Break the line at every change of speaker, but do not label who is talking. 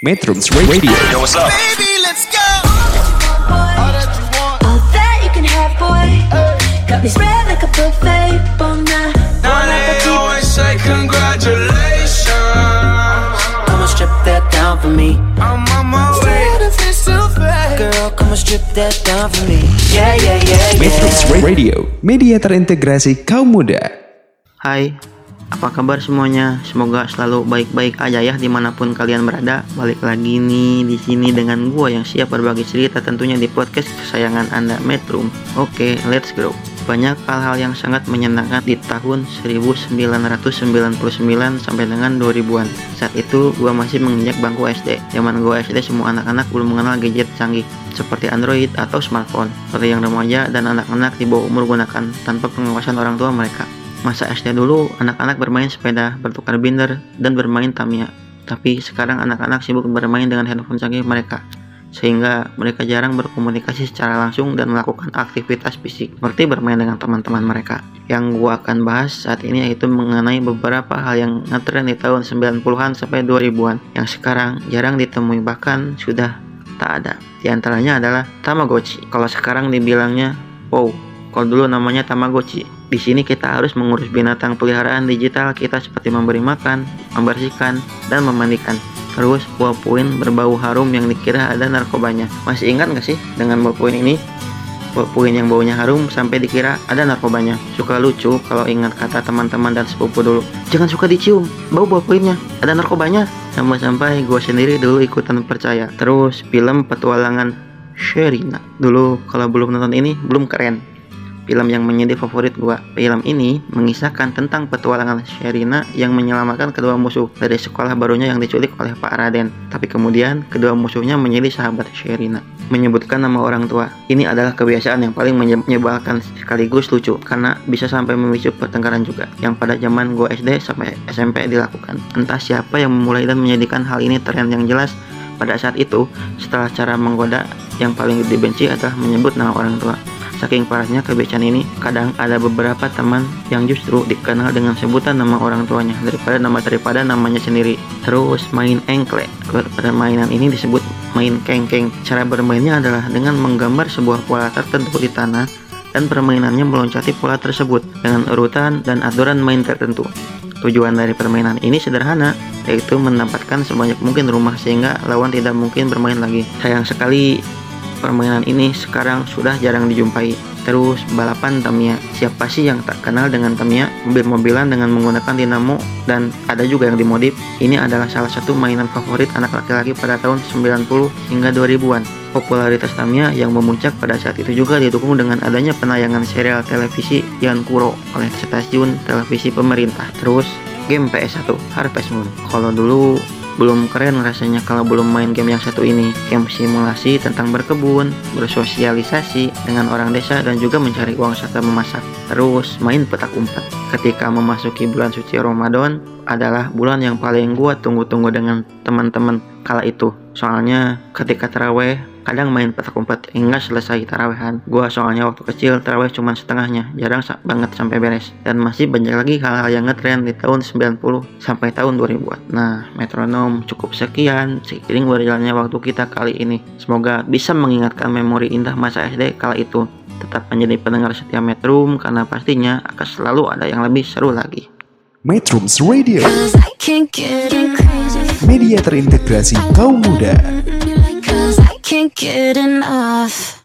Metrums Radio
Yo, what's up?
Baby, let's go.
All that you can have, boy. Got me spread like a buffet. Bon night.
Now they always say congratulations.
Come on, strip that down for me.
I'm on my way.
Girl, come on, strip that down for me. Yeah, yeah, yeah,
Metrums
yeah.
Radio Media terintegrasi kaum muda
Hai, apa kabar semuanya? Semoga selalu baik-baik aja ya di mana pun kalian berada. Balik lagi nih di sini dengan gua yang siap berbagi cerita tentunya di podcast kesayangan anda Metrum. Oke, let's go. Banyak hal-hal yang sangat menyenangkan di tahun 1999 sampai dengan 2000-an. Saat itu gua masih menginjak bangku SD. Zaman gua SD semua anak-anak belum mengenal gadget canggih seperti Android atau smartphone. Seperti yang remaja dan anak-anak di bawah umur gunakan tanpa pengawasan orang tua mereka. Masa SD dulu, anak-anak bermain sepeda, bertukar binder, dan bermain Tamiya. Tapi sekarang anak-anak sibuk bermain dengan handphone canggih mereka, sehingga mereka jarang berkomunikasi secara langsung dan melakukan aktivitas fisik seperti bermain dengan teman-teman mereka. Yang gua akan bahas saat ini yaitu mengenai beberapa hal yang ngetren di tahun 90-an sampai 2000-an yang sekarang jarang ditemui bahkan sudah tak ada. Di antaranya adalah Tamagotchi. Kalau sekarang dibilangnya wow, kalau dulu namanya Tamagotchi. Di sini kita harus mengurus binatang peliharaan digital kita seperti memberi makan, membersihkan, dan memandikan. Terus buah puin berbau harum yang dikira ada narkobanya. Masih ingat nggak sih dengan buah puin ini? Buah puin yang baunya harum sampai dikira ada narkobanya. Suka lucu kalau ingat kata teman-teman dan sepupu dulu. Jangan suka dicium, bau buah puinnya, ada narkobanya. Sampai-sampai gue sendiri dulu ikutan percaya. Terus film petualangan Sherina. Dulu kalau belum nonton ini belum keren film yang menjadi favorit gua. Film ini mengisahkan tentang petualangan Sherina yang menyelamatkan kedua musuh dari sekolah barunya yang diculik oleh Pak Raden. Tapi kemudian kedua musuhnya menjadi sahabat Sherina. Menyebutkan nama orang tua. Ini adalah kebiasaan yang paling menyebalkan sekaligus lucu karena bisa sampai memicu pertengkaran juga yang pada zaman gua SD sampai SMP dilakukan. Entah siapa yang memulai dan menjadikan hal ini tren yang jelas pada saat itu setelah cara menggoda yang paling dibenci adalah menyebut nama orang tua. Saking parahnya kebiasaan ini, kadang ada beberapa teman yang justru dikenal dengan sebutan nama orang tuanya daripada nama daripada namanya sendiri. Terus main engkle. Permainan ini disebut main kengkeng. Cara bermainnya adalah dengan menggambar sebuah pola tertentu di tanah dan permainannya meloncati pola tersebut dengan urutan dan aturan main tertentu. Tujuan dari permainan ini sederhana, yaitu mendapatkan sebanyak mungkin rumah sehingga lawan tidak mungkin bermain lagi. Sayang sekali permainan ini sekarang sudah jarang dijumpai. Terus balapan Tamiya. Siapa sih yang tak kenal dengan Tamiya? Mobil-mobilan dengan menggunakan dinamo dan ada juga yang dimodif. Ini adalah salah satu mainan favorit anak laki-laki pada tahun 90 hingga 2000-an. Popularitas Tamiya yang memuncak pada saat itu juga didukung dengan adanya penayangan serial televisi Yankuro oleh stasiun televisi pemerintah. Terus game PS1 Harvest Moon. Kalau dulu belum keren rasanya kalau belum main game yang satu ini. Game simulasi tentang berkebun, bersosialisasi dengan orang desa dan juga mencari uang serta memasak. Terus main petak umpet. Ketika memasuki bulan suci Ramadan adalah bulan yang paling gua tunggu-tunggu dengan teman-teman kala itu. Soalnya ketika terawih kadang main petak umpet hingga selesai tarawehan. Gua soalnya waktu kecil taraweh cuma setengahnya, jarang sa banget sampai beres. Dan masih banyak lagi hal-hal yang ngetren di tahun 90 sampai tahun 2000-an. Nah, metronom cukup sekian seiring berjalannya waktu kita kali ini. Semoga bisa mengingatkan memori indah masa SD kala itu. Tetap menjadi pendengar setia Metrum karena pastinya akan selalu ada yang lebih seru lagi.
Metrums Radio. Media terintegrasi kaum muda
Can't get enough.